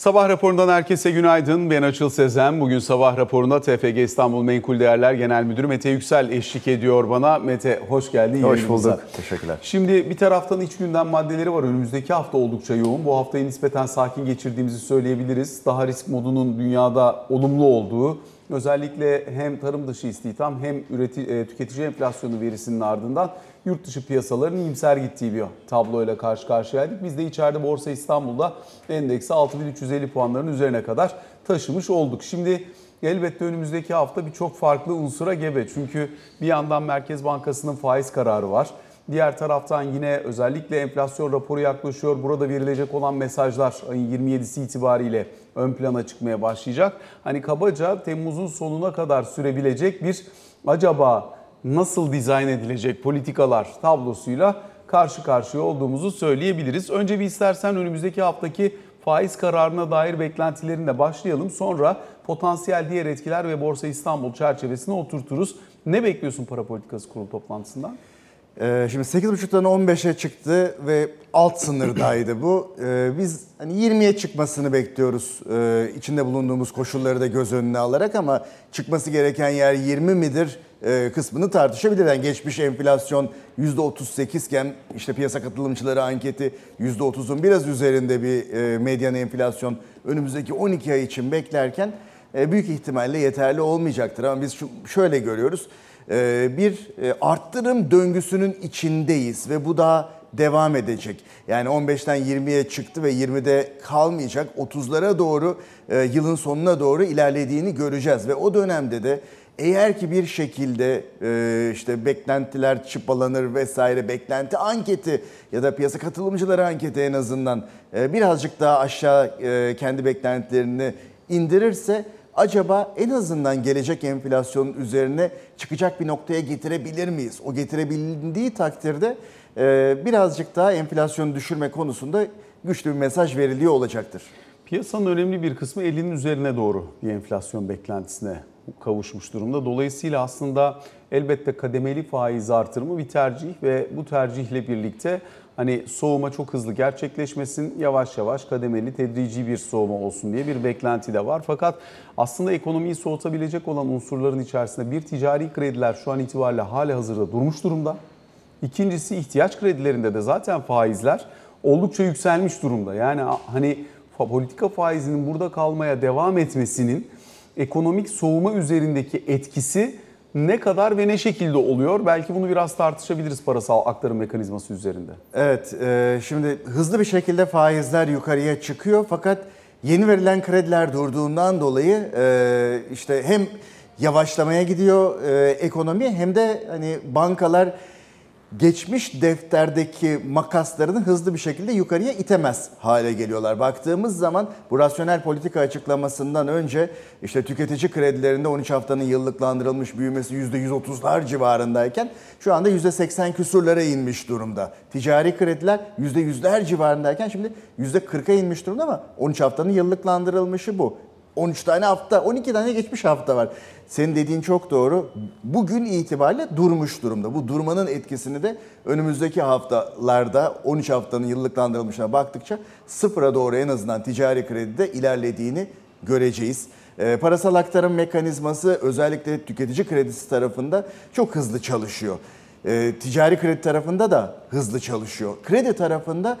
Sabah raporundan herkese günaydın. Ben Açıl Sezen. Bugün sabah raporunda TFG İstanbul Menkul Değerler Genel Müdürü Mete Yüksel eşlik ediyor bana. Mete hoş geldin. Hoş bulduk. Teşekkürler. Şimdi bir taraftan iç gündem maddeleri var. Önümüzdeki hafta oldukça yoğun. Bu haftayı nispeten sakin geçirdiğimizi söyleyebiliriz. Daha risk modunun dünyada olumlu olduğu, özellikle hem tarım dışı istihdam hem üreti, e, tüketici enflasyonu verisinin ardından yurt dışı piyasaların iyimser gittiği bir tabloyla karşı karşıyaydık. Biz de içeride Borsa İstanbul'da endeksi 6350 puanların üzerine kadar taşımış olduk. Şimdi elbette önümüzdeki hafta birçok farklı unsura gebe. Çünkü bir yandan Merkez Bankası'nın faiz kararı var. Diğer taraftan yine özellikle enflasyon raporu yaklaşıyor. Burada verilecek olan mesajlar ayın 27'si itibariyle ön plana çıkmaya başlayacak. Hani kabaca Temmuz'un sonuna kadar sürebilecek bir acaba nasıl dizayn edilecek politikalar tablosuyla karşı karşıya olduğumuzu söyleyebiliriz. Önce bir istersen önümüzdeki haftaki faiz kararına dair beklentilerinle başlayalım. Sonra potansiyel diğer etkiler ve Borsa İstanbul çerçevesine oturturuz. Ne bekliyorsun para politikası kurulu toplantısından? Ee, şimdi 8.5'tan 15'e çıktı ve alt sınırdaydı bu. Ee, biz hani 20'ye çıkmasını bekliyoruz ee, içinde bulunduğumuz koşulları da göz önüne alarak ama çıkması gereken yer 20 midir e, kısmını tartışabilir. Yani geçmiş enflasyon %38 iken işte piyasa katılımcıları anketi %30'un biraz üzerinde bir e, medyan enflasyon önümüzdeki 12 ay için beklerken e, büyük ihtimalle yeterli olmayacaktır. Ama biz şöyle görüyoruz bir arttırım döngüsünün içindeyiz ve bu daha devam edecek. Yani 15'ten 20'ye çıktı ve 20'de kalmayacak. 30'lara doğru yılın sonuna doğru ilerlediğini göreceğiz ve o dönemde de eğer ki bir şekilde e, işte beklentiler çıpalanır vesaire beklenti anketi ya da piyasa katılımcıları anketi en azından e, birazcık daha aşağı e, kendi beklentilerini indirirse acaba en azından gelecek enflasyonun üzerine çıkacak bir noktaya getirebilir miyiz? O getirebildiği takdirde birazcık daha enflasyonu düşürme konusunda güçlü bir mesaj veriliyor olacaktır. Piyasanın önemli bir kısmı elinin üzerine doğru bir enflasyon beklentisine kavuşmuş durumda. Dolayısıyla aslında elbette kademeli faiz artırımı bir tercih ve bu tercihle birlikte hani soğuma çok hızlı gerçekleşmesin, yavaş yavaş kademeli, tedrici bir soğuma olsun diye bir beklenti de var. Fakat aslında ekonomiyi soğutabilecek olan unsurların içerisinde bir ticari krediler şu an itibariyle hali hazırda durmuş durumda. İkincisi ihtiyaç kredilerinde de zaten faizler oldukça yükselmiş durumda. Yani hani politika faizinin burada kalmaya devam etmesinin ekonomik soğuma üzerindeki etkisi ne kadar ve ne şekilde oluyor? Belki bunu biraz tartışabiliriz parasal aktarım mekanizması üzerinde. Evet, e, şimdi hızlı bir şekilde faizler yukarıya çıkıyor fakat yeni verilen krediler durduğundan dolayı e, işte hem yavaşlamaya gidiyor e, ekonomi hem de hani bankalar geçmiş defterdeki makaslarını hızlı bir şekilde yukarıya itemez hale geliyorlar. Baktığımız zaman bu rasyonel politika açıklamasından önce işte tüketici kredilerinde 13 haftanın yıllıklandırılmış büyümesi %130'lar civarındayken şu anda %80 küsurlara inmiş durumda. Ticari krediler %100'ler civarındayken şimdi %40'a inmiş durumda ama 13 haftanın yıllıklandırılmışı bu. 13 tane hafta, 12 tane geçmiş hafta var. Senin dediğin çok doğru. Bugün itibariyle durmuş durumda. Bu durmanın etkisini de önümüzdeki haftalarda 13 haftanın yıllıklandırılmışına baktıkça sıfıra doğru en azından ticari kredide ilerlediğini göreceğiz. E, parasal aktarım mekanizması özellikle tüketici kredisi tarafında çok hızlı çalışıyor. E, ticari kredi tarafında da hızlı çalışıyor. Kredi tarafında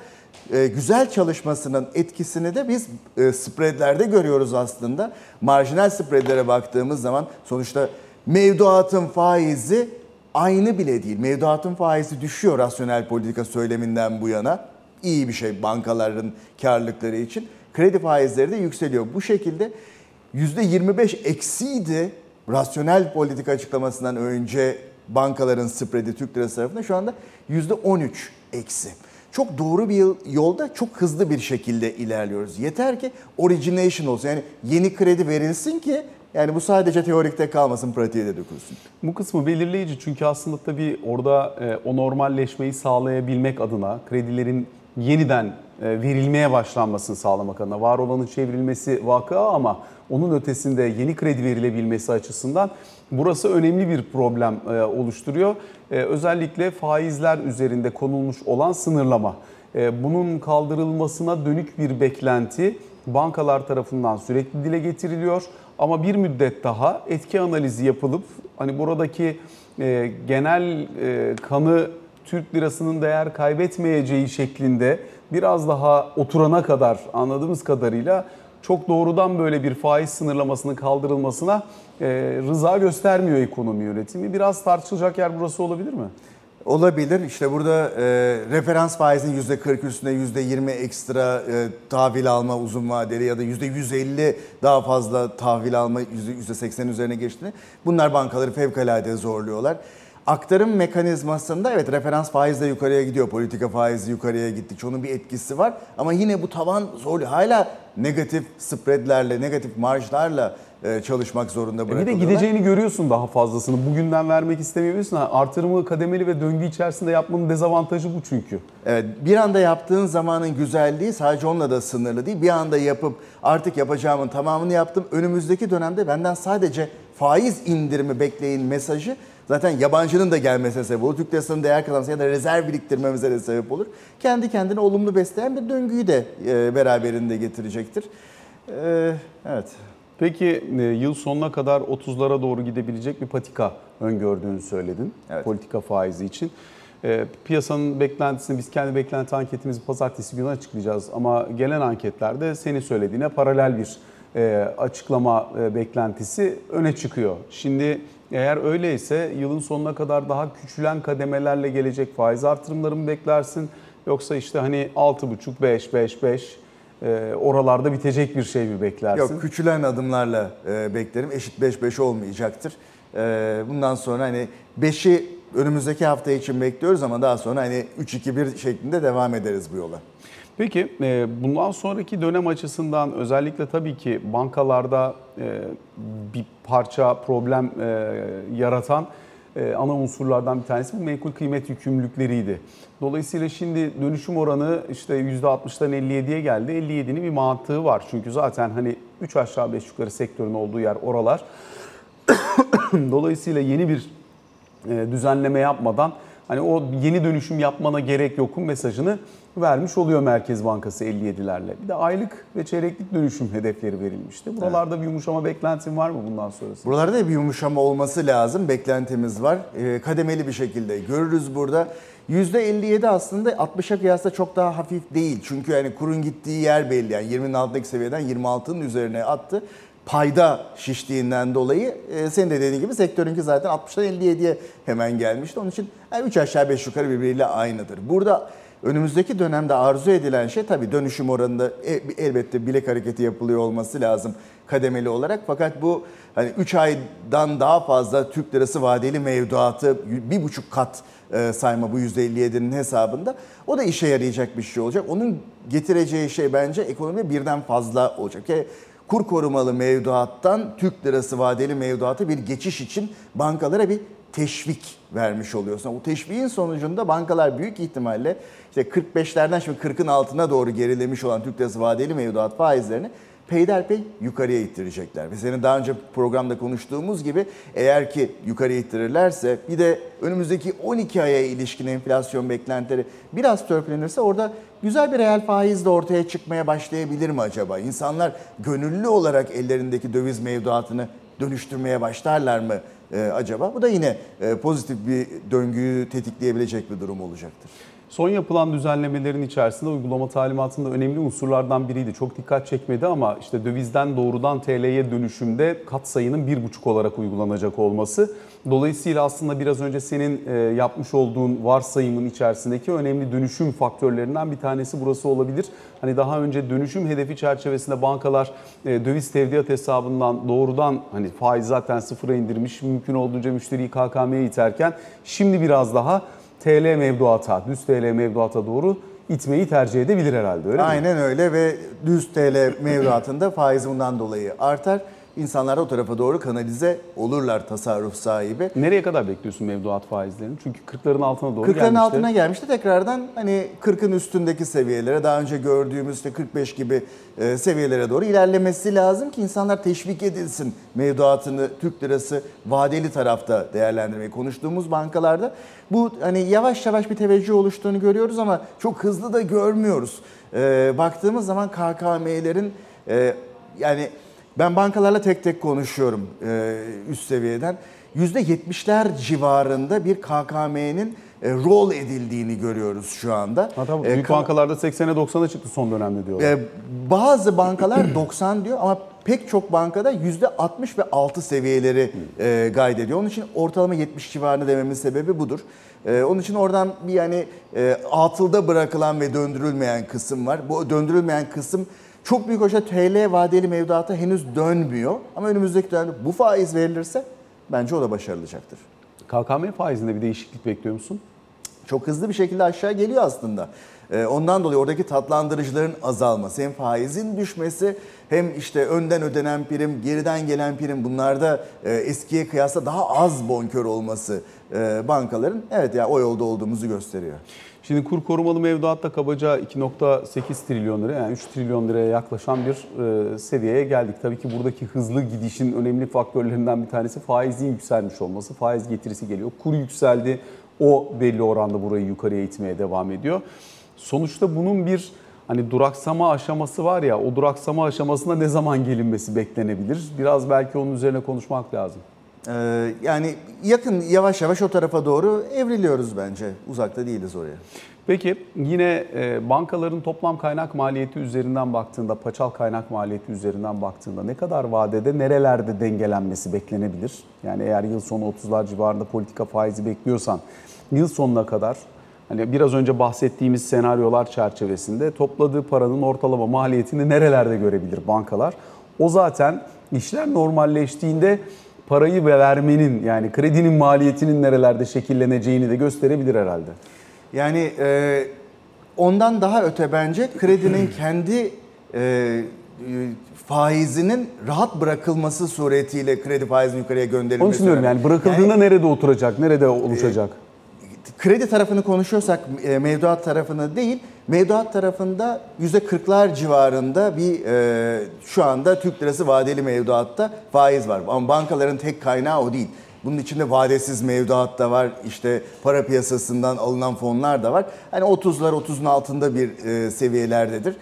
güzel çalışmasının etkisini de biz e, spreadlerde görüyoruz aslında. Marjinal spreadlere baktığımız zaman sonuçta mevduatın faizi aynı bile değil. Mevduatın faizi düşüyor rasyonel politika söyleminden bu yana. İyi bir şey bankaların karlılıkları için. Kredi faizleri de yükseliyor. Bu şekilde %25 eksiydi rasyonel politika açıklamasından önce bankaların spreadi Türk lirası tarafında şu anda %13 eksi çok doğru bir yolda çok hızlı bir şekilde ilerliyoruz. Yeter ki origination olsun. Yani yeni kredi verilsin ki yani bu sadece teorikte kalmasın, pratiğe de dökülsün. Bu kısmı belirleyici çünkü aslında tabii orada e, o normalleşmeyi sağlayabilmek adına kredilerin yeniden e, verilmeye başlanmasını sağlamak adına var olanın çevrilmesi vakıa ama onun ötesinde yeni kredi verilebilmesi açısından burası önemli bir problem e, oluşturuyor. E, özellikle faizler üzerinde konulmuş olan sınırlama. Bunun kaldırılmasına dönük bir beklenti bankalar tarafından sürekli dile getiriliyor. Ama bir müddet daha etki analizi yapılıp hani buradaki e, genel e, kanı Türk lirasının değer kaybetmeyeceği şeklinde biraz daha oturana kadar anladığımız kadarıyla çok doğrudan böyle bir faiz sınırlamasının kaldırılmasına e, rıza göstermiyor ekonomi yönetimi. Biraz tartışılacak yer burası olabilir mi? Olabilir. İşte burada e, referans faizin %40 üstüne %20 ekstra e, tahvil alma uzun vadeli ya da %150 daha fazla tahvil alma %80 üzerine geçtiğini bunlar bankaları fevkalade zorluyorlar. Aktarım mekanizmasında evet referans faiz de yukarıya gidiyor. Politika faizi yukarıya gitti. Onun bir etkisi var. Ama yine bu tavan zorluyor. Hala negatif spreadlerle, negatif marjlarla çalışmak zorunda E bir de bırakılıyorlar. gideceğini görüyorsun daha fazlasını. Bugünden vermek istemeyebilirsin. Ha, Artırımı kademeli ve döngü içerisinde yapmanın dezavantajı bu çünkü. Evet, bir anda yaptığın zamanın güzelliği sadece onunla da sınırlı değil. Bir anda yapıp artık yapacağımın tamamını yaptım. Önümüzdeki dönemde benden sadece faiz indirimi bekleyin mesajı zaten yabancının da gelmesine sebep olur. Türk lirasının değer kazanması ya da rezerv biriktirmemize de sebep olur. Kendi kendine olumlu besleyen bir döngüyü de e, beraberinde getirecektir. E, evet. Peki e, yıl sonuna kadar 30'lara doğru gidebilecek bir patika öngördüğünü söyledin. Evet. Politika faizi için. E, piyasanın beklentisini biz kendi beklenti anketimizi pazartesi günü açıklayacağız. Ama gelen anketlerde senin söylediğine paralel bir e, açıklama e, beklentisi öne çıkıyor. Şimdi eğer öyleyse yılın sonuna kadar daha küçülen kademelerle gelecek faiz artırımları mı beklersin? Yoksa işte hani 6,5, 5, 5, 5 e, oralarda bitecek bir şey mi beklersin? Yok küçülen adımlarla e, beklerim. Eşit 5-5 olmayacaktır. E, bundan sonra hani 5'i önümüzdeki hafta için bekliyoruz ama daha sonra hani 3-2-1 şeklinde devam ederiz bu yola. Peki e, bundan sonraki dönem açısından özellikle tabii ki bankalarda e, bir parça problem e, yaratan ana unsurlardan bir tanesi bu menkul kıymet yükümlülükleriydi. Dolayısıyla şimdi dönüşüm oranı işte %60'dan 57'ye geldi. 57'nin bir mantığı var. Çünkü zaten hani 3 aşağı 5 yukarı sektörün olduğu yer oralar. Dolayısıyla yeni bir e, düzenleme yapmadan hani o yeni dönüşüm yapmana gerek yokum mesajını vermiş oluyor Merkez Bankası 57'lerle. Bir de aylık ve çeyreklik dönüşüm hedefleri verilmişti. Buralarda bir yumuşama beklentin var mı bundan sonrası? Buralarda da bir yumuşama olması lazım. Beklentimiz var. E, kademeli bir şekilde görürüz burada. %57 aslında 60'a kıyasla çok daha hafif değil. Çünkü yani kurun gittiği yer belli. Yani 20'nin altındaki seviyeden 26'nın üzerine attı. Payda şiştiğinden dolayı e, senin de dediğin gibi sektörünki zaten 60'dan 57'ye hemen gelmişti. Onun için yani 3 aşağı 5 yukarı birbiriyle aynıdır. Burada önümüzdeki dönemde arzu edilen şey tabii dönüşüm oranında e- elbette bilek hareketi yapılıyor olması lazım kademeli olarak. Fakat bu hani 3 aydan daha fazla Türk lirası vadeli mevduatı bir buçuk kat e, sayma bu %57'nin hesabında. O da işe yarayacak bir şey olacak. Onun getireceği şey bence ekonomi birden fazla olacak. Yani kur korumalı mevduattan Türk lirası vadeli mevduata bir geçiş için bankalara bir teşvik vermiş oluyorsun. O teşviğin sonucunda bankalar büyük ihtimalle işte 45'lerden şimdi 40'ın altına doğru gerilemiş olan Türk lirası vadeli mevduat faizlerini peyderpey yukarıya ittirecekler. Ve senin daha önce programda konuştuğumuz gibi eğer ki yukarıya ittirirlerse bir de önümüzdeki 12 aya ilişkin enflasyon beklentileri biraz törpülenirse orada güzel bir reel faiz de ortaya çıkmaya başlayabilir mi acaba? İnsanlar gönüllü olarak ellerindeki döviz mevduatını dönüştürmeye başlarlar mı e, acaba? Bu da yine e, pozitif bir döngüyü tetikleyebilecek bir durum olacaktır. Son yapılan düzenlemelerin içerisinde uygulama talimatında önemli unsurlardan biriydi. Çok dikkat çekmedi ama işte dövizden doğrudan TL'ye dönüşümde kat sayının 1,5 olarak uygulanacak olması. Dolayısıyla aslında biraz önce senin e, yapmış olduğun varsayımın içerisindeki önemli dönüşüm faktörlerinden bir tanesi burası olabilir. Hani daha önce dönüşüm hedefi çerçevesinde bankalar e, döviz tevdiat hesabından doğrudan hani faiz zaten sıfıra indirmiş, mümkün olduğunca müşteriyi KKM'ye iterken şimdi biraz daha TL mevduata, düz TL mevduata doğru itmeyi tercih edebilir herhalde öyle mi? Aynen öyle ve düz TL mevduatında faiz bundan dolayı artar. İnsanlar o tarafa doğru kanalize olurlar tasarruf sahibi. Nereye kadar bekliyorsun mevduat faizlerini? Çünkü 40'ların altına doğru 40'ların gelmişti. altına gelmişti. Tekrardan hani 40'ın üstündeki seviyelere, daha önce gördüğümüz işte 45 gibi e, seviyelere doğru ilerlemesi lazım ki insanlar teşvik edilsin mevduatını Türk lirası vadeli tarafta değerlendirmeyi konuştuğumuz bankalarda bu hani yavaş yavaş bir teveccüh oluştuğunu görüyoruz ama çok hızlı da görmüyoruz. E, baktığımız zaman KKM'lerin E, yani ben bankalarla tek tek konuşuyorum e, üst seviyeden. %70'ler civarında bir KKM'nin e, rol edildiğini görüyoruz şu anda. Hatta E, büyük ka- bankalarda 80'e 90'a çıktı son dönemde diyorlar. e, bazı bankalar 90 diyor ama pek çok bankada %60 ve 6 seviyeleri e, kaydediyor. Onun için ortalama 70 civarında dememin sebebi budur. E, onun için oradan bir yani e, atılda bırakılan ve döndürülmeyen kısım var. Bu döndürülmeyen kısım çok büyük ölçüde TL vadeli mevduata henüz dönmüyor. Ama önümüzdeki dönemde bu faiz verilirse bence o da başarılacaktır. KKM faizinde bir değişiklik bekliyor musun? çok hızlı bir şekilde aşağı geliyor aslında. Ee, Ondan dolayı oradaki tatlandırıcıların azalması, hem faizin düşmesi hem işte önden ödenen prim, geriden gelen prim bunlarda e, eskiye kıyasla daha az bonkör olması e, bankaların evet ya o yolda olduğumuzu gösteriyor. Şimdi kur korumalı mevduatta kabaca 2.8 trilyon lira yani 3 trilyon liraya yaklaşan bir e, seviyeye geldik. Tabii ki buradaki hızlı gidişin önemli faktörlerinden bir tanesi faizin yükselmiş olması. Faiz getirisi geliyor. Kur yükseldi. O belli oranda burayı yukarıya itmeye devam ediyor. Sonuçta bunun bir hani duraksama aşaması var ya o duraksama aşamasına ne zaman gelinmesi beklenebilir? Biraz belki onun üzerine konuşmak lazım. Ee, Yani yakın yavaş yavaş o tarafa doğru evriliyoruz bence. Uzakta değiliz oraya. Peki yine e, bankaların toplam kaynak maliyeti üzerinden baktığında, paçal kaynak maliyeti üzerinden baktığında ne kadar vadede nerelerde dengelenmesi beklenebilir? Yani eğer yıl sonu 30'lar civarında politika faizi bekliyorsan yıl sonuna kadar hani biraz önce bahsettiğimiz senaryolar çerçevesinde topladığı paranın ortalama maliyetini nerelerde görebilir bankalar? O zaten işler normalleştiğinde parayı vermenin yani kredinin maliyetinin nerelerde şekilleneceğini de gösterebilir herhalde. Yani e, ondan daha öte bence kredinin kendi e, e, faizinin rahat bırakılması suretiyle kredi faizinin yukarıya gönderilmesi. Onun için diyorum yani bırakıldığında nerede oturacak, nerede oluşacak? Kredi tarafını konuşuyorsak e, mevduat tarafını değil, mevduat tarafında %40'lar civarında bir e, şu anda Türk lirası vadeli mevduatta faiz var. Ama bankaların tek kaynağı o değil. Bunun içinde vadesiz mevduat da var, işte para piyasasından alınan fonlar da var. Hani 30'lar 30'un altında bir e, seviyelerdedir.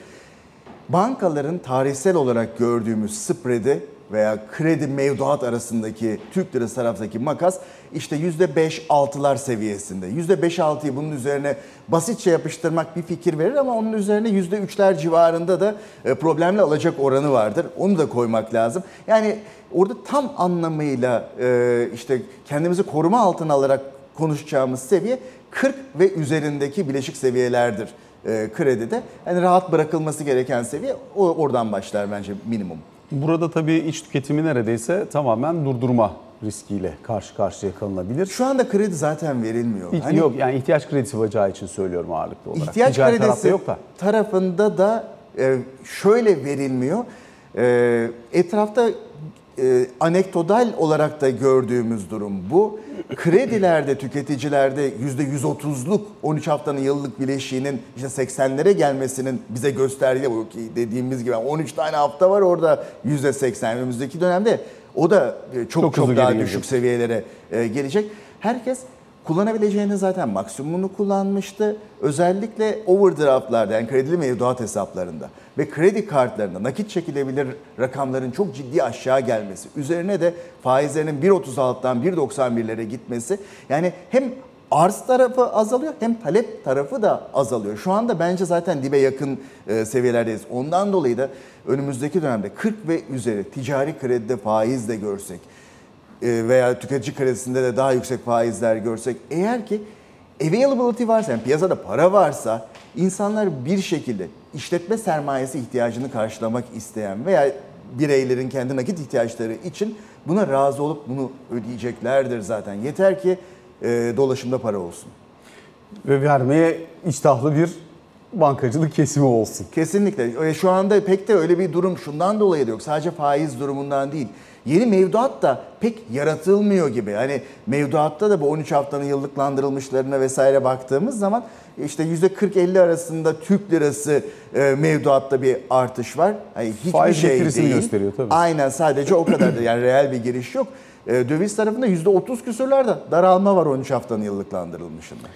Bankaların tarihsel olarak gördüğümüz spread'i veya kredi mevduat arasındaki Türk lirası taraftaki makas işte %5-6'lar seviyesinde. %5-6'yı bunun üzerine basitçe yapıştırmak bir fikir verir ama onun üzerine %3'ler civarında da e, problemli alacak oranı vardır. Onu da koymak lazım. Yani orada tam anlamıyla e, işte kendimizi koruma altına alarak konuşacağımız seviye 40 ve üzerindeki bileşik seviyelerdir e, kredide. Yani rahat bırakılması gereken seviye oradan başlar bence minimum. Burada tabii iç tüketimi neredeyse tamamen durdurma riskiyle karşı karşıya kalınabilir. Şu anda kredi zaten verilmiyor. Hiç- Hani yok yani ihtiyaç kredisi bacağı için söylüyorum ağırlıklı olarak. ihtiyaç Ticari kredisi yok da. tarafında da e, şöyle verilmiyor. E, etrafta e, anekdotal olarak da gördüğümüz durum bu. Kredilerde, tüketicilerde %130'luk 13 haftanın yıllık bileşiğinin işte 80'lere gelmesinin bize gösterdiği bu ki dediğimiz gibi 13 tane hafta var orada %80 önümüzdeki dönemde o da e, çok Çok çok, daha düşük gelecek. seviyelere e, gelecek. Herkes kullanabileceğini zaten maksimumunu kullanmıştı. Özellikle overdraftlarda yani kredili mevduat hesaplarında ve kredi kartlarında nakit çekilebilir rakamların çok ciddi aşağı gelmesi. Üzerine de faizlerinin 1.36'dan 1.91'lere gitmesi. Yani hem arz tarafı azalıyor hem talep tarafı da azalıyor. Şu anda bence zaten dibe yakın e, seviyelerdeyiz. Ondan dolayı da önümüzdeki dönemde 40 ve üzeri ticari kredide faiz de görsek e, veya tüketici kredisinde de daha yüksek faizler görsek eğer ki availability varsa yani piyasada para varsa insanlar bir şekilde işletme sermayesi ihtiyacını karşılamak isteyen veya bireylerin kendi nakit ihtiyaçları için buna razı olup bunu ödeyeceklerdir zaten. Yeter ki e, dolaşımda para olsun. Ve vermeye iştahlı bir bankacılık kesimi olsun. Kesinlikle. E, Şu anda pek de öyle bir durum şundan dolayı da yok. Sadece faiz durumundan değil. Yeni mevduat da pek yaratılmıyor gibi. Hani mevduatta da bu 13 haftanın yıllıklandırılmışlarına vesaire baktığımız zaman işte %40-50 arasında Türk lirası e, mevduatta bir artış var. Hani hiçbir Faiz şey değil. gösteriyor tabii. Aynen sadece o kadardır. Yani reel bir giriş yok. E, Döviz tarafında %30 küsürlerde daralma var 13 haftanın yıllıklandırılmışında.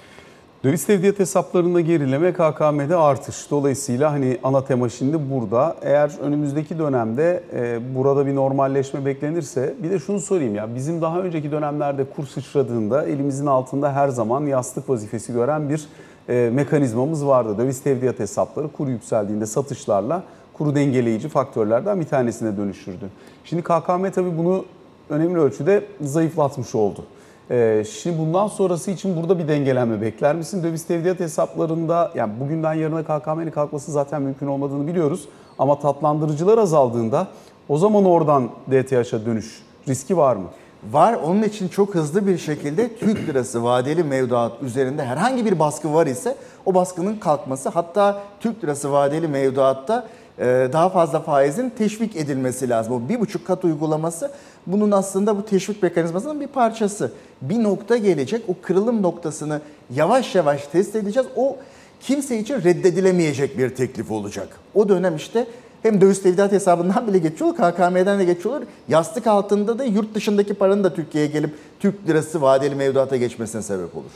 Döviz tevdiat hesaplarında gerileme, KKM'de artış. Dolayısıyla hani ana tema şimdi burada. Eğer önümüzdeki dönemde e, burada bir normalleşme beklenirse bir de şunu sorayım ya bizim daha önceki dönemlerde kur sıçradığında elimizin altında her zaman yastık vazifesi gören bir mekanizmamız vardı. Döviz tevdiat hesapları kur yükseldiğinde satışlarla kuru dengeleyici faktörlerden bir tanesine dönüşürdü. Şimdi KKM tabii bunu önemli ölçüde zayıflatmış oldu. Ee, şimdi bundan sonrası için burada bir dengelenme bekler misin? Döviz tevdiat hesaplarında yani bugünden yarına KKM'nin kalkması zaten mümkün olmadığını biliyoruz. Ama tatlandırıcılar azaldığında o zaman oradan DTH'a dönüş riski var mı? Var. Onun için çok hızlı bir şekilde Türk lirası vadeli mevduat üzerinde herhangi bir baskı var ise o baskının kalkması hatta Türk lirası vadeli mevduatta e, daha fazla faizin teşvik edilmesi lazım. O bir buçuk kat uygulaması bunun aslında bu teşvik mekanizmasının bir parçası. Bir nokta gelecek o kırılım noktasını yavaş yavaş test edeceğiz. O kimse için reddedilemeyecek bir teklif olacak. O dönem işte hem döviz tevdiat hesabından bile geçiyor, KKM'den de geçiyor. Yastık altında da yurt dışındaki paranın da Türkiye'ye gelip Türk lirası vadeli mevduata geçmesine sebep olur.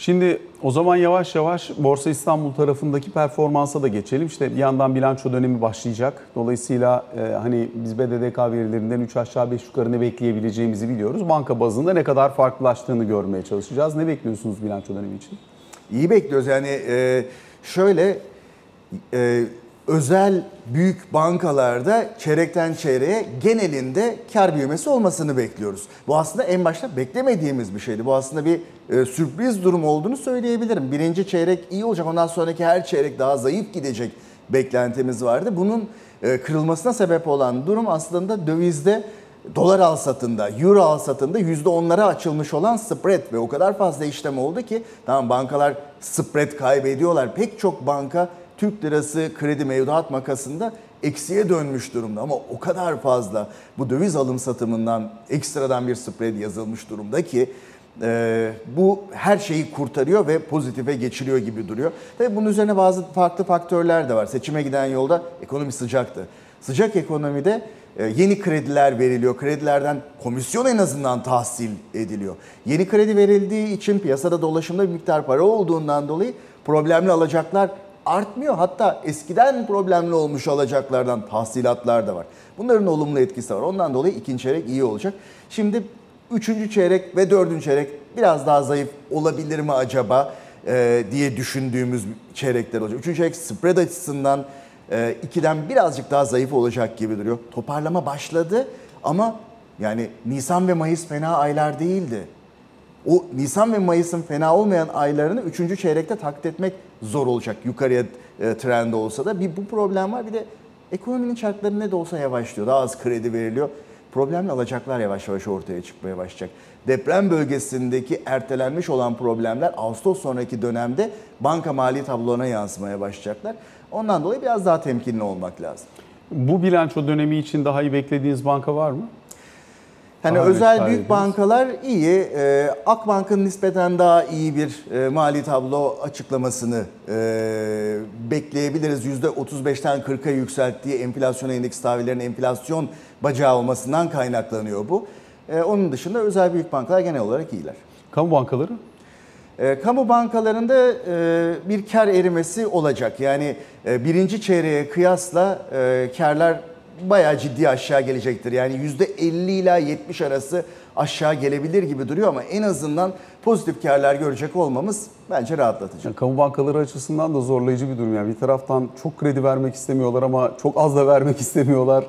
Şimdi o zaman yavaş yavaş Borsa İstanbul tarafındaki performansa da geçelim. İşte bir yandan bilanço dönemi başlayacak. Dolayısıyla e, hani biz BDDK verilerinden 3 aşağı 5 yukarı ne bekleyebileceğimizi biliyoruz. Banka bazında ne kadar farklılaştığını görmeye çalışacağız. Ne bekliyorsunuz bilanço dönemi için? İyi bekliyoruz yani e, şöyle e, özel büyük bankalarda çeyrekten çeyreğe genelinde kar büyümesi olmasını bekliyoruz. Bu aslında en başta beklemediğimiz bir şeydi. Bu aslında bir e, sürpriz durum olduğunu söyleyebilirim. Birinci çeyrek iyi olacak ondan sonraki her çeyrek daha zayıf gidecek beklentimiz vardı. Bunun e, kırılmasına sebep olan durum aslında dövizde dolar al satında, euro al satında %10'lara açılmış olan spread ve o kadar fazla işlem oldu ki tamam bankalar spread kaybediyorlar. Pek çok banka Türk lirası kredi mevduat makasında eksiye dönmüş durumda ama o kadar fazla bu döviz alım satımından ekstradan bir spread yazılmış durumda ki e, bu her şeyi kurtarıyor ve pozitife geçiriyor gibi duruyor. Tabii bunun üzerine bazı farklı faktörler de var. Seçime giden yolda ekonomi sıcaktı. Sıcak ekonomide e, yeni krediler veriliyor. Kredilerden komisyon en azından tahsil ediliyor. Yeni kredi verildiği için piyasada dolaşımda bir miktar para olduğundan dolayı problemli alacaklar artmıyor. Hatta eskiden problemli olmuş alacaklardan tahsilatlar da var. Bunların olumlu etkisi var. Ondan dolayı ikinci çeyrek iyi olacak. Şimdi üçüncü çeyrek ve dördüncü çeyrek biraz daha zayıf olabilir mi acaba e, diye düşündüğümüz çeyrekler olacak. Üçüncü çeyrek spread açısından e, ikiden birazcık daha zayıf olacak gibi duruyor. Toparlama başladı ama yani Nisan ve Mayıs fena aylar değildi. O Nisan ve Mayıs'ın fena olmayan aylarını 3. çeyrekte taklit etmek zor olacak yukarıya e, trend olsa da. Bir bu problem var bir de ekonominin çarkları ne de olsa yavaşlıyor. Daha az kredi veriliyor. Problemli alacaklar yavaş yavaş ortaya çıkmaya başlayacak. Deprem bölgesindeki ertelenmiş olan problemler Ağustos sonraki dönemde banka mali tablolarına yansımaya başlayacaklar. Ondan dolayı biraz daha temkinli olmak lazım. Bu bilanço dönemi için daha iyi beklediğiniz banka var mı? Hani özel net büyük bankalar iyi. Ee, Akbank'ın nispeten daha iyi bir e, mali tablo açıklamasını e, bekleyebiliriz. %35'ten 40'a yükselttiği enflasyon endeks tahvillerinin enflasyon bacağı olmasından kaynaklanıyor bu. E, onun dışında özel büyük bankalar genel olarak iyiler. Kamu bankaları? E, kamu bankalarında e, bir kar erimesi olacak. Yani e, birinci çeyreğe kıyasla e, karlar bayağı ciddi aşağı gelecektir. Yani %50 ila 70 arası aşağı gelebilir gibi duruyor ama en azından pozitif karlar görecek olmamız bence rahatlatıcı. Yani kamu bankaları açısından da zorlayıcı bir durum. Yani bir taraftan çok kredi vermek istemiyorlar ama çok az da vermek istemiyorlar.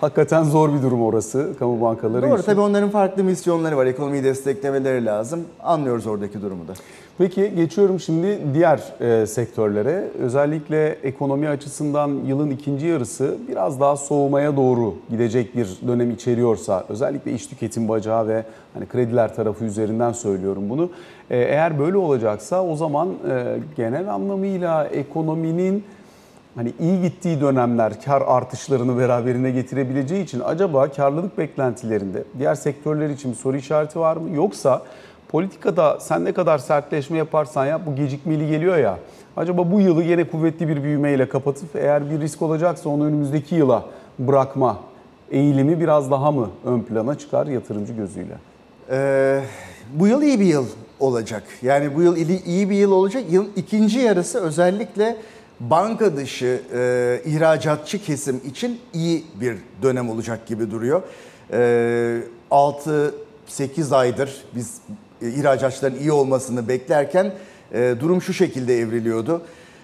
Hakikaten zor bir durum orası kamu bankaları Doğru için. tabii onların farklı misyonları var. Ekonomiyi desteklemeleri lazım. Anlıyoruz oradaki durumu da. Peki geçiyorum şimdi diğer e, sektörlere. Özellikle ekonomi açısından yılın ikinci yarısı biraz daha soğumaya doğru gidecek bir dönem içeriyorsa, özellikle iş tüketim bacağı ve hani krediler tarafı üzerinden söylüyorum bunu. E, eğer böyle olacaksa o zaman e, genel anlamıyla ekonominin hani iyi gittiği dönemler kar artışlarını beraberine getirebileceği için acaba karlılık beklentilerinde diğer sektörler için soru işareti var mı? Yoksa politikada sen ne kadar sertleşme yaparsan yap bu gecikmeli geliyor ya. Acaba bu yılı yine kuvvetli bir büyümeyle kapatıp eğer bir risk olacaksa onu önümüzdeki yıla bırakma eğilimi biraz daha mı ön plana çıkar yatırımcı gözüyle? Ee, bu yıl iyi bir yıl olacak. Yani bu yıl iyi bir yıl olacak. Yılın ikinci yarısı özellikle banka dışı e, ihracatçı kesim için iyi bir dönem olacak gibi duruyor. E, 6-8 aydır biz e, ihracatçıların iyi olmasını beklerken e, durum şu şekilde evriliyordu.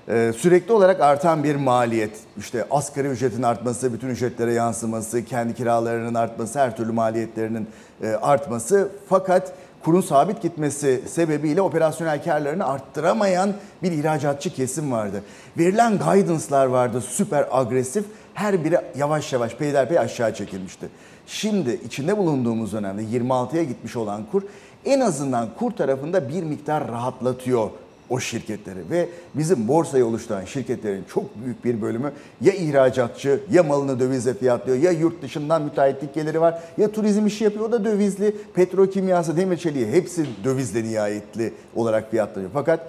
E, sürekli olarak artan bir maliyet, işte asgari ücretin artması, bütün ücretlere yansıması, kendi kiralarının artması, her türlü maliyetlerinin e, artması. Fakat kurun sabit gitmesi sebebiyle operasyonel karlarını arttıramayan bir ihracatçı kesim vardı. Verilen guidance'lar vardı süper agresif. Her biri yavaş yavaş peyderpey aşağı çekilmişti. Şimdi içinde bulunduğumuz dönemde 26'ya gitmiş olan kur en azından kur tarafında bir miktar rahatlatıyor o şirketleri ve bizim borsayı oluşturan şirketlerin çok büyük bir bölümü ya ihracatçı ya malını dövizle fiyatlıyor ya yurt dışından müteahhitlik geliri var ya turizm işi yapıyor o da dövizli petrokimyası demir çeliği hepsi dövizle nihayetli olarak fiyatlanıyor. Fakat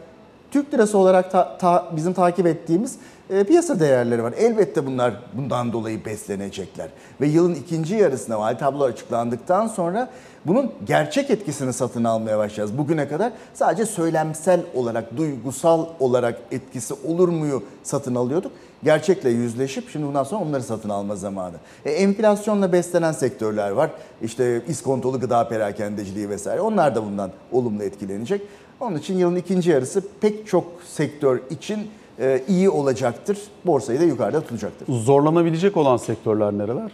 Türk lirası olarak ta- ta- bizim takip ettiğimiz e, piyasa değerleri var. Elbette bunlar bundan dolayı beslenecekler. Ve yılın ikinci yarısında vali tablo açıklandıktan sonra bunun gerçek etkisini satın almaya başlayacağız. Bugüne kadar sadece söylemsel olarak, duygusal olarak etkisi olur muyu satın alıyorduk. Gerçekle yüzleşip şimdi bundan sonra onları satın alma zamanı. E, enflasyonla beslenen sektörler var. İşte iskontolu gıda perakendeciliği vesaire. Onlar da bundan olumlu etkilenecek. Onun için yılın ikinci yarısı pek çok sektör için iyi olacaktır. Borsayı da yukarıda tutacaktır. Zorlanabilecek olan sektörler nereler?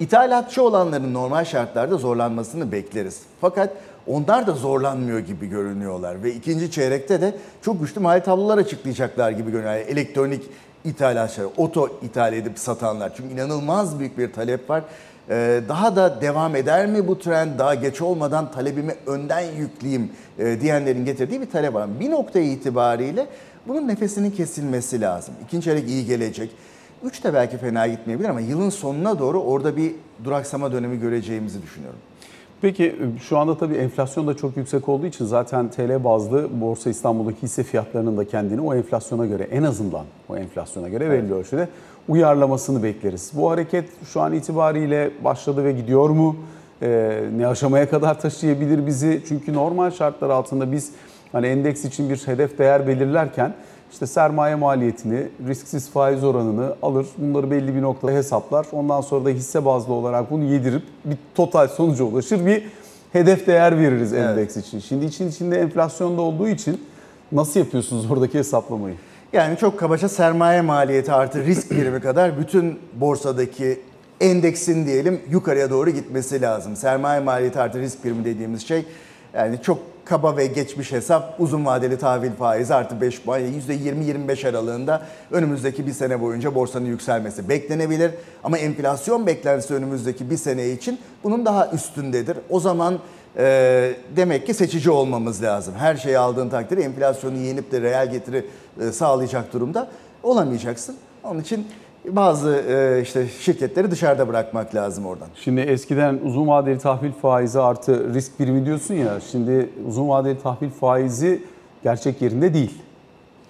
İthalatçı olanların normal şartlarda zorlanmasını bekleriz. Fakat onlar da zorlanmıyor gibi görünüyorlar ve ikinci çeyrekte de çok güçlü mali tablolar açıklayacaklar gibi görünüyor. Yani elektronik ithalatçılar, oto ithal edip satanlar. Çünkü inanılmaz büyük bir talep var. Ee, daha da devam eder mi bu trend daha geç olmadan talebimi önden yükleyeyim e, diyenlerin getirdiği bir talep var. Bir nokta itibariyle bunun nefesinin kesilmesi lazım. İkinci çeyrek iyi gelecek. Üç de belki fena gitmeyebilir ama yılın sonuna doğru orada bir duraksama dönemi göreceğimizi düşünüyorum. Peki şu anda tabii enflasyon da çok yüksek olduğu için zaten TL bazlı Borsa İstanbul'daki hisse fiyatlarının da kendini o enflasyona göre en azından o enflasyona göre belli ölçüde uyarlamasını bekleriz. Bu hareket şu an itibariyle başladı ve gidiyor mu? Ee, ne aşamaya kadar taşıyabilir bizi? Çünkü normal şartlar altında biz hani endeks için bir hedef değer belirlerken işte sermaye maliyetini, risksiz faiz oranını alır. Bunları belli bir noktada hesaplar. Ondan sonra da hisse bazlı olarak bunu yedirip bir total sonuca ulaşır. Bir hedef değer veririz endeks için. Şimdi için içinde enflasyonda olduğu için nasıl yapıyorsunuz oradaki hesaplamayı? Yani çok kabaca sermaye maliyeti artı risk birimi kadar bütün borsadaki endeksin diyelim yukarıya doğru gitmesi lazım. Sermaye maliyeti artı risk birimi dediğimiz şey yani çok kaba ve geçmiş hesap uzun vadeli tahvil faizi artı 5 puan %20-25 aralığında önümüzdeki bir sene boyunca borsanın yükselmesi beklenebilir. Ama enflasyon beklentisi önümüzdeki bir sene için bunun daha üstündedir. O zaman e, demek ki seçici olmamız lazım. Her şeyi aldığın takdirde enflasyonu yenip de reel getiri e, sağlayacak durumda olamayacaksın. Onun için bazı e, işte şirketleri dışarıda bırakmak lazım oradan. Şimdi eskiden uzun vadeli tahvil faizi artı risk birimi diyorsun ya. Şimdi uzun vadeli tahvil faizi gerçek yerinde değil.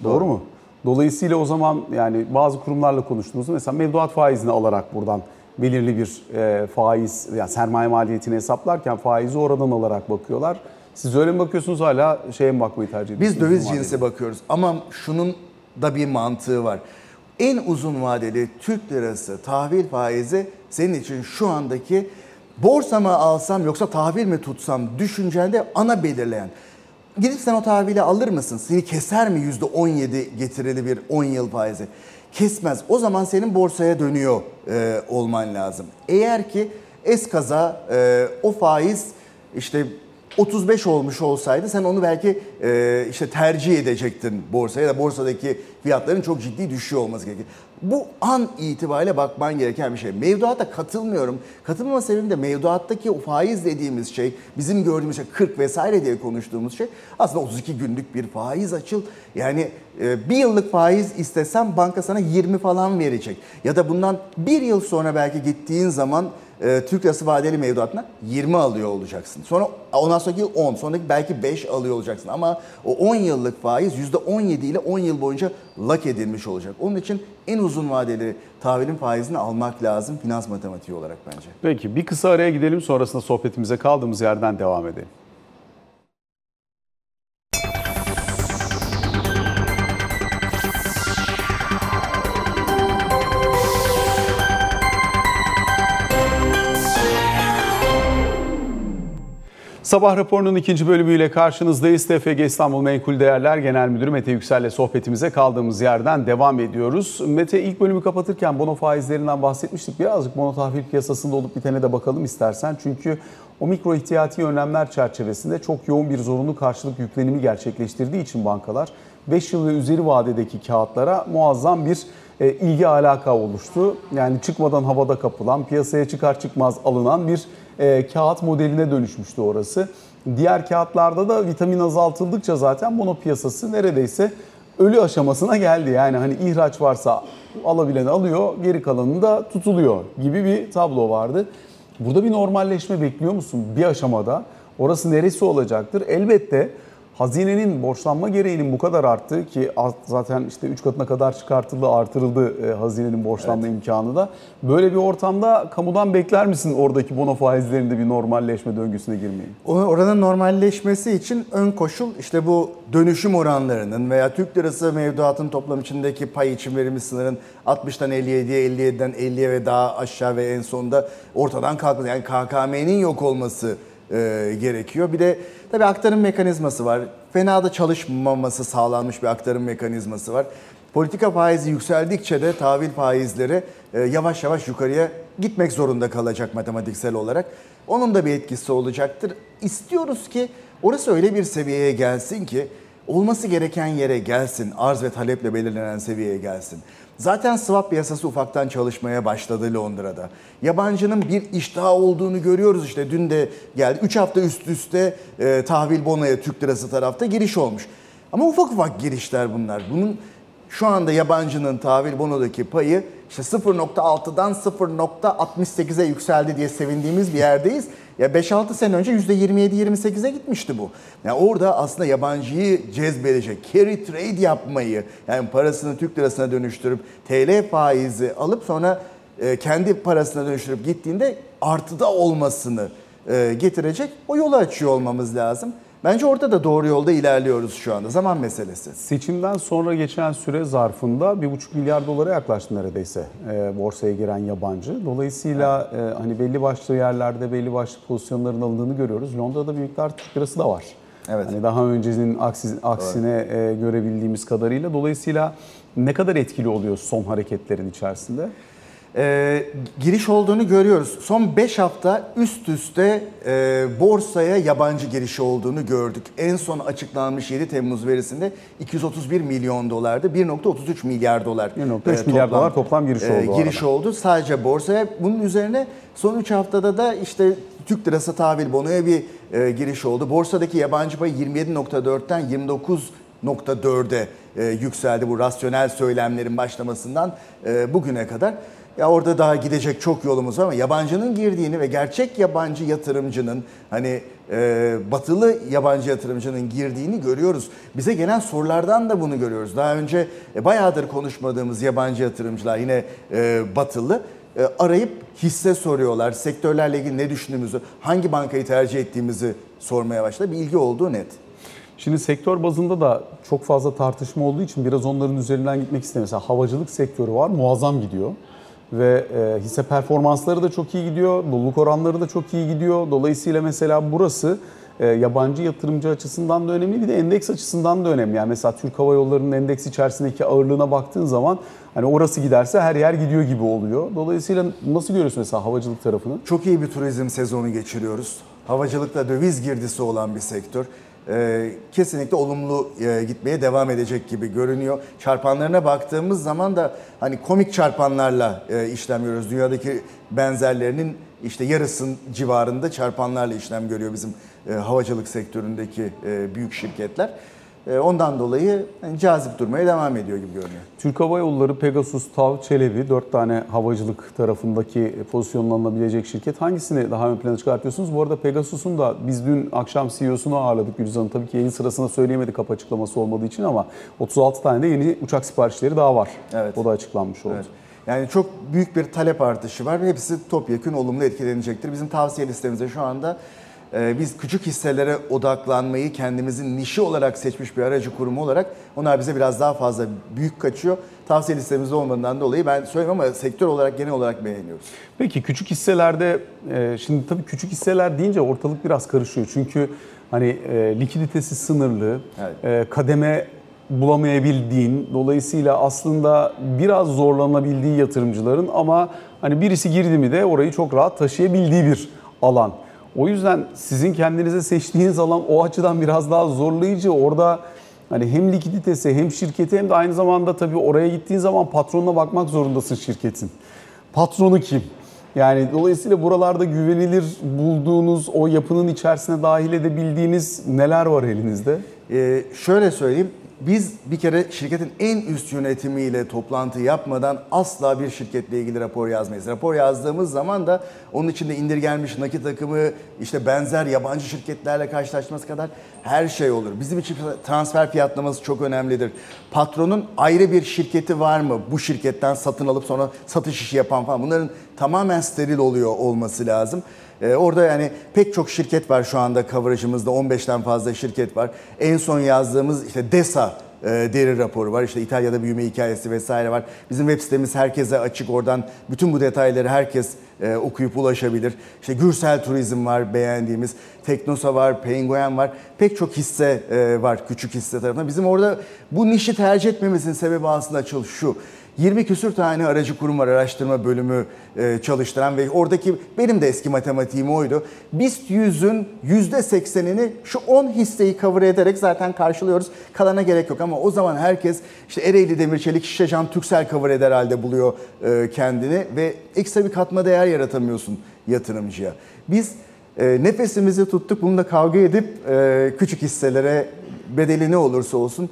Doğru, mu? Dolayısıyla o zaman yani bazı kurumlarla konuştuğumuzda mesela mevduat faizini alarak buradan belirli bir e, faiz yani sermaye maliyetini hesaplarken faizi oradan alarak bakıyorlar. Siz öyle mi bakıyorsunuz hala şeye mi bakmayı tercih ediyorsunuz? Biz döviz cinsi bakıyoruz ama şunun da bir mantığı var. En uzun vadeli Türk lirası tahvil faizi senin için şu andaki borsa mı alsam yoksa tahvil mi tutsam düşüncende ana belirleyen. Gidip sen o tahvili alır mısın? Seni keser mi %17 getirili bir 10 yıl faizi? Kesmez. O zaman senin borsaya dönüyor e, olman lazım. Eğer ki eskaza e, o faiz işte 35 olmuş olsaydı sen onu belki e, işte tercih edecektin borsaya da borsadaki fiyatların çok ciddi düşüyor olması gerekir. Bu an itibariyle bakman gereken bir şey. Mevduata katılmıyorum. Katılmama sebebim de mevduattaki o faiz dediğimiz şey, bizim gördüğümüz şey 40 vesaire diye konuştuğumuz şey aslında 32 günlük bir faiz açıl. Yani e, bir yıllık faiz istesem banka sana 20 falan verecek. Ya da bundan bir yıl sonra belki gittiğin zaman e, Türk lirası vadeli mevduatına 20 alıyor olacaksın. Sonra ondan sonraki yıl 10, sonraki belki 5 alıyor olacaksın. Ama o 10 yıllık faiz %17 ile 10 yıl boyunca lock edilmiş olacak. Onun için en uzun vadeli tahvilin faizini almak lazım finans matematiği olarak bence. Peki bir kısa araya gidelim sonrasında sohbetimize kaldığımız yerden devam edelim. Sabah raporunun ikinci bölümüyle karşınızdayız. TFG İstanbul Menkul Değerler Genel Müdürü Mete Yüksel'le sohbetimize kaldığımız yerden devam ediyoruz. Mete ilk bölümü kapatırken bono faizlerinden bahsetmiştik. Birazcık bono tahvil piyasasında olup bitene de bakalım istersen. Çünkü o mikro ihtiyati önlemler çerçevesinde çok yoğun bir zorunlu karşılık yüklenimi gerçekleştirdiği için bankalar 5 yıl ve üzeri vadedeki kağıtlara muazzam bir e, ilgi alaka oluştu. Yani çıkmadan havada kapılan, piyasaya çıkar çıkmaz alınan bir e, kağıt modeline dönüşmüştü orası. Diğer kağıtlarda da vitamin azaltıldıkça zaten bono piyasası neredeyse ölü aşamasına geldi. Yani hani ihraç varsa alabilen alıyor, geri kalanı da tutuluyor gibi bir tablo vardı. Burada bir normalleşme bekliyor musun bir aşamada? Orası neresi olacaktır? Elbette hazinenin borçlanma gereğinin bu kadar arttığı ki zaten işte 3 katına kadar çıkartıldı, artırıldı e, hazinenin borçlanma evet. imkanı da. Böyle bir ortamda kamudan bekler misin oradaki bono faizlerinde bir normalleşme döngüsüne girmeyi? Oranın normalleşmesi için ön koşul işte bu dönüşüm oranlarının veya Türk lirası mevduatın toplam içindeki pay için verilmiş sınırın 60'tan 57'ye, 57'den 50'ye ve daha aşağı ve en sonunda ortadan kalkması. Yani KKM'nin yok olması e, gerekiyor. Bir de tabii aktarım mekanizması var. Fena da çalışmaması sağlanmış bir aktarım mekanizması var. Politika faizi yükseldikçe de tahvil faizleri e, yavaş yavaş yukarıya gitmek zorunda kalacak matematiksel olarak. Onun da bir etkisi olacaktır. İstiyoruz ki orası öyle bir seviyeye gelsin ki olması gereken yere gelsin. Arz ve taleple belirlenen seviyeye gelsin. Zaten swap piyasası ufaktan çalışmaya başladı Londra'da. Yabancının bir iştahı olduğunu görüyoruz işte dün de geldi. 3 hafta üst üste e, tahvil bonoya Türk lirası tarafta giriş olmuş. Ama ufak ufak girişler bunlar. Bunun şu anda yabancının tahvil bonodaki payı işte 0.6'dan 0.68'e yükseldi diye sevindiğimiz bir yerdeyiz. Ya 5-6 sene önce %27-28'e gitmişti bu. Yani orada aslında yabancıyı cezbedecek, carry trade yapmayı, yani parasını Türk lirasına dönüştürüp TL faizi alıp sonra e, kendi parasına dönüştürüp gittiğinde artıda olmasını e, getirecek o yolu açıyor olmamız lazım. Bence orada da doğru yolda ilerliyoruz şu anda. Zaman meselesi. Seçimden sonra geçen süre zarfında 1,5 milyar dolara yaklaştı neredeyse e, borsaya giren yabancı. Dolayısıyla e, hani belli başlı yerlerde belli başlı pozisyonların alındığını görüyoruz. Londra'da bir miktar Türk lirası da var. Evet. Hani daha öncenin aksi, aksine e, görebildiğimiz kadarıyla. Dolayısıyla ne kadar etkili oluyor son hareketlerin içerisinde? E, giriş olduğunu görüyoruz. Son 5 hafta üst üste e, borsaya yabancı girişi olduğunu gördük. En son açıklanmış 7 Temmuz verisinde 231 milyon dolardı. 1.33 milyar dolar. 1.3 e, milyar dolar toplam giriş oldu. E, giriş oldu sadece borsaya. Bunun üzerine son 3 haftada da işte Türk lirası tahvil bonoya bir e, giriş oldu. Borsadaki yabancı payı 27.4'ten 29.4'e e, yükseldi bu rasyonel söylemlerin başlamasından e, bugüne kadar. Ya orada daha gidecek çok yolumuz var ama yabancının girdiğini ve gerçek yabancı yatırımcının hani e, batılı yabancı yatırımcının girdiğini görüyoruz. Bize gelen sorulardan da bunu görüyoruz. Daha önce e, bayağıdır konuşmadığımız yabancı yatırımcılar yine e, batılı e, arayıp hisse soruyorlar. Sektörlerle ilgili ne düşündüğümüzü, hangi bankayı tercih ettiğimizi sormaya başladı. Bir ilgi olduğu net. Şimdi sektör bazında da çok fazla tartışma olduğu için biraz onların üzerinden gitmek istemiyorum. Mesela havacılık sektörü var, muazzam gidiyor ve e, hisse performansları da çok iyi gidiyor, doluluk oranları da çok iyi gidiyor. Dolayısıyla mesela burası e, yabancı yatırımcı açısından da önemli bir de endeks açısından da önemli. Yani mesela Türk Hava Yolları'nın endeks içerisindeki ağırlığına baktığın zaman hani orası giderse her yer gidiyor gibi oluyor. Dolayısıyla nasıl görüyorsun mesela havacılık tarafını? Çok iyi bir turizm sezonu geçiriyoruz. Havacılıkta döviz girdisi olan bir sektör. Ee, kesinlikle olumlu e, gitmeye devam edecek gibi görünüyor. Çarpanlarına baktığımız zaman da hani komik çarpanlarla e, işlem görüyoruz. Dünyadaki benzerlerinin işte yarısın civarında çarpanlarla işlem görüyor bizim e, havacılık sektöründeki büyük şirketler. Ee, ondan dolayı yani cazip durmaya devam ediyor gibi görünüyor. Türk Hava Yolları, Pegasus, TAV, Çelebi dört tane havacılık tarafındaki pozisyonlanabilecek şirket. Hangisini daha ön plana çıkartıyorsunuz? Bu arada Pegasus'un da biz dün akşam CEO'sunu ağırladık Gülizar'ın. Tabii ki yayın sırasında söyleyemedik kapı açıklaması olmadığı için ama 36 tane de yeni uçak siparişleri daha var. Evet. O da açıklanmış oldu. Evet. Yani çok büyük bir talep artışı var ve hepsi topyekun olumlu etkilenecektir. Bizim tavsiye listemizde şu anda e, biz küçük hisselere odaklanmayı kendimizin nişi olarak seçmiş bir aracı kurumu olarak onlar bize biraz daha fazla büyük kaçıyor. Tavsiye listemizde olmadığından dolayı ben söyleyeyim ama sektör olarak genel olarak beğeniyoruz. Peki küçük hisselerde e, şimdi tabii küçük hisseler deyince ortalık biraz karışıyor. Çünkü hani e, likiditesi sınırlı, Evet. e, kademe bulamayabildiğin, dolayısıyla aslında biraz zorlanabildiği yatırımcıların ama hani birisi girdi mi de orayı çok rahat taşıyabildiği bir alan. O yüzden sizin kendinize seçtiğiniz alan o açıdan biraz daha zorlayıcı. Orada hani hem likiditesi hem şirketi hem de aynı zamanda tabii oraya gittiğin zaman patronuna bakmak zorundasın şirketin. Patronu kim? Yani dolayısıyla buralarda güvenilir bulduğunuz, o yapının içerisine dahil edebildiğiniz neler var elinizde? Ee, şöyle söyleyeyim. Biz bir kere şirketin en üst yönetimiyle toplantı yapmadan asla bir şirketle ilgili rapor yazmayız. Rapor yazdığımız zaman da onun içinde indirgenmiş nakit akımı, işte benzer yabancı şirketlerle karşılaşması kadar her şey olur. Bizim için transfer fiyatlaması çok önemlidir. Patronun ayrı bir şirketi var mı? Bu şirketten satın alıp sonra satış işi yapan falan. Bunların tamamen steril oluyor olması lazım. Ee, orada yani pek çok şirket var şu anda coverage'ımızda 15'ten fazla şirket var. En son yazdığımız işte DESA e, deri raporu var. İşte İtalya'da büyüme hikayesi vesaire var. Bizim web sitemiz herkese açık. Oradan bütün bu detayları herkes e, okuyup ulaşabilir. İşte Gürsel Turizm var beğendiğimiz. Teknosa var, Penguin var. Pek çok hisse e, var küçük hisse tarafından. Bizim orada bu nişi tercih etmemizin sebebi aslında şu. 20 küsür tane aracı kurum var araştırma bölümü e, çalıştıran ve oradaki benim de eski matematiğim oydu. BIST 100'ün %80'ini şu 10 hisseyi cover ederek zaten karşılıyoruz. Kalana gerek yok ama o zaman herkes işte Ereğli Demir Çelik Şişecam Türksel cover eder halde buluyor e, kendini ve ekstra bir katma değer yaratamıyorsun yatırımcıya. Biz e, nefesimizi tuttuk bununla kavga edip küçük hisselere bedeli ne olursa olsun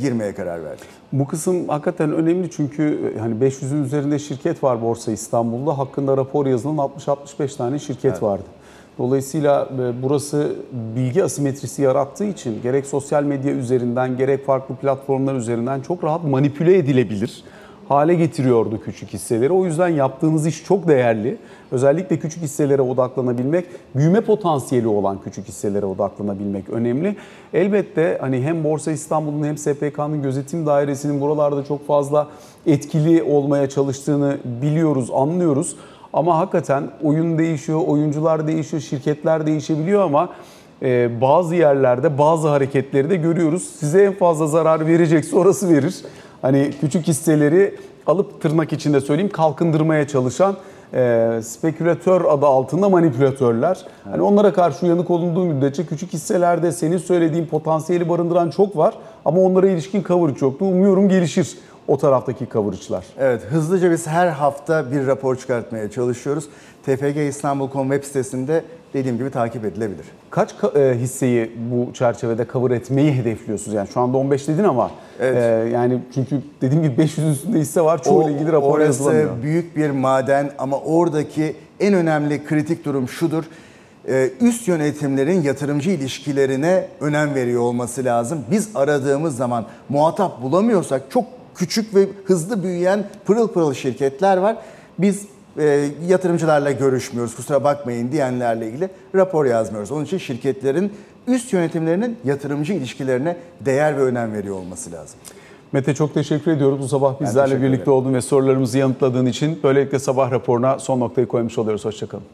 girmeye karar verdik. Bu kısım hakikaten önemli çünkü hani 500'ün üzerinde şirket var Borsa İstanbul'da. Hakkında rapor yazılan 60-65 tane şirket vardı. Dolayısıyla e, burası bilgi asimetrisi yarattığı için gerek sosyal medya üzerinden gerek farklı platformlar üzerinden çok rahat manipüle edilebilir hale getiriyordu küçük hisseleri. O yüzden yaptığınız iş çok değerli. Özellikle küçük hisselere odaklanabilmek, büyüme potansiyeli olan küçük hisselere odaklanabilmek önemli. Elbette hani hem Borsa İstanbul'un hem SPK'nın gözetim dairesinin buralarda çok fazla etkili olmaya çalıştığını biliyoruz, anlıyoruz. Ama hakikaten oyun değişiyor, oyuncular değişiyor, şirketler değişebiliyor ama e, bazı yerlerde bazı hareketleri de görüyoruz. Size en fazla zarar verecekse orası verir. Hani küçük hisseleri alıp tırnak içinde söyleyeyim kalkındırmaya çalışan e, spekülatör adı altında manipülatörler. Hani onlara karşı uyanık olunduğu müddetçe küçük hisselerde senin söylediğin potansiyeli barındıran çok var ama onlara ilişkin coverage yoktu. Umuyorum gelişir o taraftaki coverage'lar. Evet, hızlıca biz her hafta bir rapor çıkartmaya çalışıyoruz. TFG İstanbul.com web sitesinde dediğim gibi takip edilebilir. Kaç ka- e, hisseyi bu çerçevede cover etmeyi hedefliyorsunuz? Yani şu anda 15 dedin ama Evet. e, yani çünkü dediğim gibi 500 üstünde hisse var. Çoğuyla ilgili rapor orası yazılamıyor. büyük bir maden ama oradaki en önemli kritik durum şudur. Ee, Üst yönetimlerin yatırımcı ilişkilerine önem veriyor olması lazım. Biz aradığımız zaman muhatap bulamıyorsak çok küçük ve hızlı büyüyen pırıl pırıl şirketler var. Biz e, yatırımcılarla görüşmüyoruz kusura bakmayın diyenlerle ilgili rapor yazmıyoruz. Onun için şirketlerin üst yönetimlerinin yatırımcı ilişkilerine değer ve önem veriyor olması lazım. Mete çok teşekkür ediyoruz bu sabah bizlerle birlikte oldun ve sorularımızı yanıtladığın için. Böylelikle sabah raporuna son noktayı koymuş oluyoruz. Hoşçakalın.